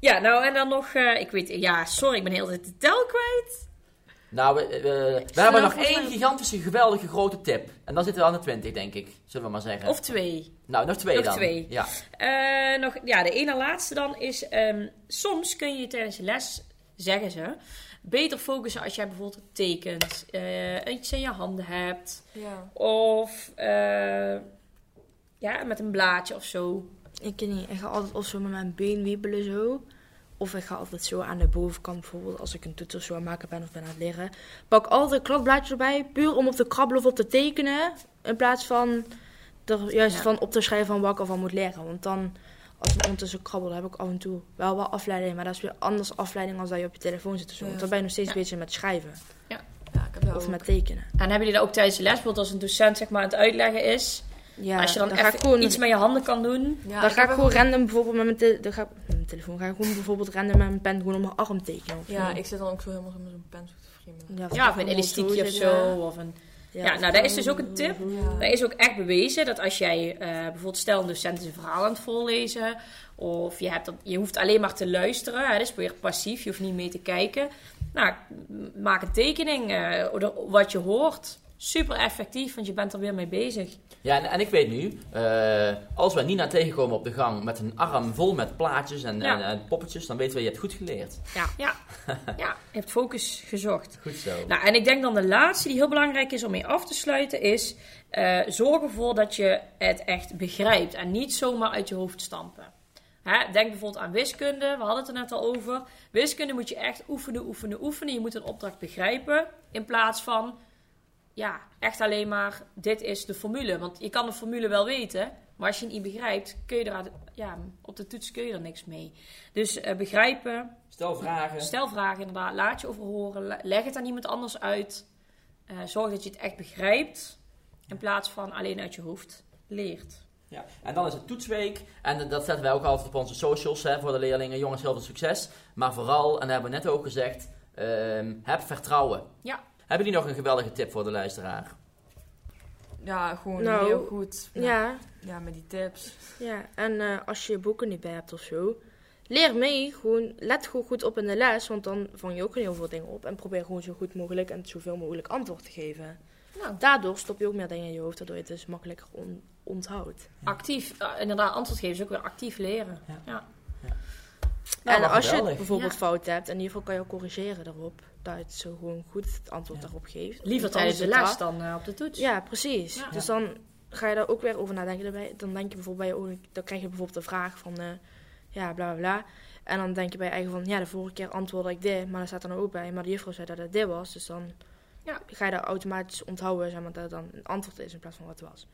ja, nou en dan nog, eh, ik weet, ja, sorry, ik ben heel de tijd de tel kwijt. Nou, we, we- we hebben nog één mij- gigantische, geweldige grote tip. En dan zitten we aan de 20, denk ik. Zullen we maar zeggen. Of twee. nou, nog twee nog dan. twee. Ja. Eh, nog, ja, de ene laatste dan is, ehm, soms kun je tijdens de les, zeggen ze, beter focussen als jij bijvoorbeeld tekent, eh, iets in je handen hebt, Ja. of eh, ja, met een blaadje of zo. Ik weet niet, ik ga altijd of zo met mijn been wiebelen zo. Of ik ga altijd zo aan de bovenkant bijvoorbeeld, als ik een toets of zo aan het maken ben of ben aan het leren. Pak altijd een kladblaadje erbij, puur om op te krabbelen of op te tekenen. In plaats van er juist Ja. van op te schrijven van wat ik ervan moet leren. Want dan, als ik ondertussen krabbel, heb ik af en toe wel wat afleiding. Maar dat is weer anders afleiding als dat je op je telefoon zit of zo. Ja. Want dan ben je nog steeds Ja. bezig met schrijven. ja, ik heb Of ook. met tekenen. En hebben jullie dat ook tijdens de les, bijvoorbeeld als een docent zeg maar aan het uitleggen is, Ja, als je dan, even ik gewoon iets met je handen kan doen. Ja, dan ga ik gewoon random bijvoorbeeld met mijn, te- dan ga ik, met mijn telefoon ga ik gewoon bijvoorbeeld random met mijn pen gewoon op mijn arm tekenen. Of Ja, zo. ik zit dan ook zo helemaal zo met zo'n pen zo te friemelen. Ja, Ja, of een elastiekje of zo. Of een... Ja, nou, dat is dus ook een tip. Ja. Er is ook echt bewezen dat als jij eh, bijvoorbeeld stel een docent is een verhaal aan het voorlezen, of je, hebt dat, je hoeft alleen maar te luisteren, hè, dus weer passief, je hoeft niet mee te kijken. Nou, maak een tekening, eh, wat je hoort. Super effectief, want je bent er weer mee bezig. Ja, en, en ik weet nu, eh, als we Nina tegenkomen op de gang met een arm vol met plaatjes en, Ja. en, en poppetjes, dan weten we, je hebt goed geleerd. Ja, ja. ja je hebt focus gezocht. Goed zo. Nou, en ik denk dan de laatste die heel belangrijk is om mee af te sluiten is... eh, zorg ervoor dat je het echt begrijpt en niet zomaar uit je hoofd stampen. Hè, denk bijvoorbeeld aan wiskunde, we hadden het er net al over. Wiskunde moet je echt oefenen, oefenen, oefenen. Je moet een opdracht begrijpen in plaats van... Ja, echt alleen maar, dit is de formule. Want je kan de formule wel weten, Maar als je het niet begrijpt, kun je er ja, op de toets kun je er niks mee. Dus eh, begrijpen, Stel vragen. stel vragen inderdaad, laat je over horen, le- leg het aan iemand anders uit. Eh, zorg dat je het echt begrijpt, in plaats van alleen uit je hoofd leert. Ja. En dan is het toetsweek. En dat zetten wij ook altijd op onze socials hè, voor de leerlingen. Jongens, heel veel succes. Maar vooral, en dat hebben we net ook gezegd, ehm, heb vertrouwen. Ja. Hebben jullie nog een geweldige tip voor de luisteraar? Ja, gewoon Nou, heel goed. Ja. Ja, ja, met die tips. ja. En eh, als je je boeken niet bij hebt of zo, leer mee. Gewoon, let gewoon goed op in de les, want dan vang je ook heel veel dingen op. En probeer gewoon zo goed mogelijk en zoveel mogelijk antwoord te geven. Nou, Daardoor stop je ook meer dingen in je hoofd, waardoor je het dus makkelijker on- onthoudt. actief, eh, inderdaad, antwoord geven is ook weer actief leren. Ja. Ja. Nou, en als je bijvoorbeeld Ja. fout hebt, in ieder geval kan je ook corrigeren daarop. Dat zo gewoon goed het antwoord Ja. daarop geeft. Liever tijdens de les dan eh, op de toets. Ja, precies. Ja. Dus dan ga je daar ook weer over nadenken. Daarbij. Dan denk je bijvoorbeeld bij je dan krijg je bijvoorbeeld de vraag van, eh, ja, bla bla bla. En dan denk je bij je eigen van, ja, de vorige keer antwoordde ik dit, maar daar staat dan ook bij. Maar de juffrouw zei dat het dit was, dus dan Ja. ga je daar automatisch onthouden, zeg maar, dat het dan een antwoord is in plaats van wat het was.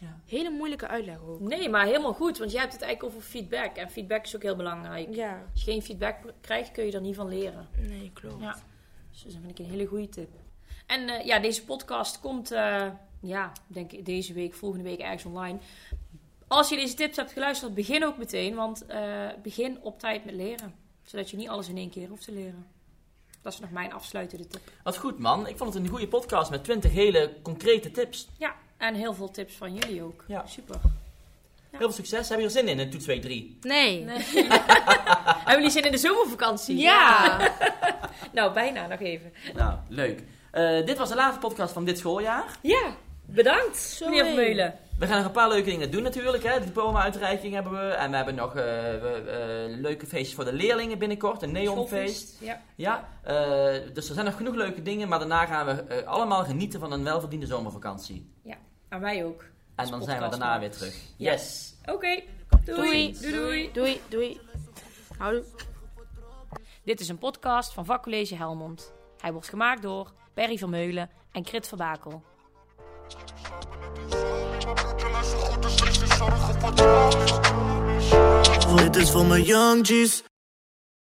Ja. Hele moeilijke uitleg ook. Nee, maar helemaal goed, want jij hebt het eigenlijk over feedback. En feedback is ook heel belangrijk. Ja, Als je geen feedback krijgt, kun je er niet van leren. nee, klopt. Ja. Dus dat vind ik een hele goede tip. En eh, ja, deze podcast komt, eh, ja, denk ik deze week, volgende week ergens online. Als je deze tips hebt geluisterd, begin ook meteen. Want eh, begin op tijd met leren. Zodat je niet alles in één keer hoeft te leren. Dat is nog mijn afsluitende tip. Wat goed man, ik vond het een goede podcast met 20 hele concrete tips. Ja, en heel veel tips van jullie ook. Ja. Super. Heel veel succes, hebben jullie er zin in, in toetsweek 3? Nee. Nee. Hebben jullie zin in de zomervakantie? Ja. Nou, bijna nog even. Nou, leuk. Eh, dit was de laatste podcast van dit schooljaar. Ja, bedankt, meneer hé. Vermeulen. We gaan nog een paar leuke dingen doen natuurlijk. Hè. De diploma-uitreiking hebben we. En we hebben nog eh, we- eh, leuke feestjes voor de leerlingen binnenkort. Een neonfeest. Ja. Ja, eh, dus er zijn nog genoeg leuke dingen. Maar daarna gaan we allemaal genieten van een welverdiende zomervakantie. En wij ook. En dan zijn we daarna weer terug. Ja. Yes. Oké, doei. Doei. Doei, doei. Doei, doei. Houdoe. Dit is een podcast van Vakcollege Helmond. Hij wordt gemaakt door Perry Vermeulen en Krit Verbakel. Dit is voor mijn young G's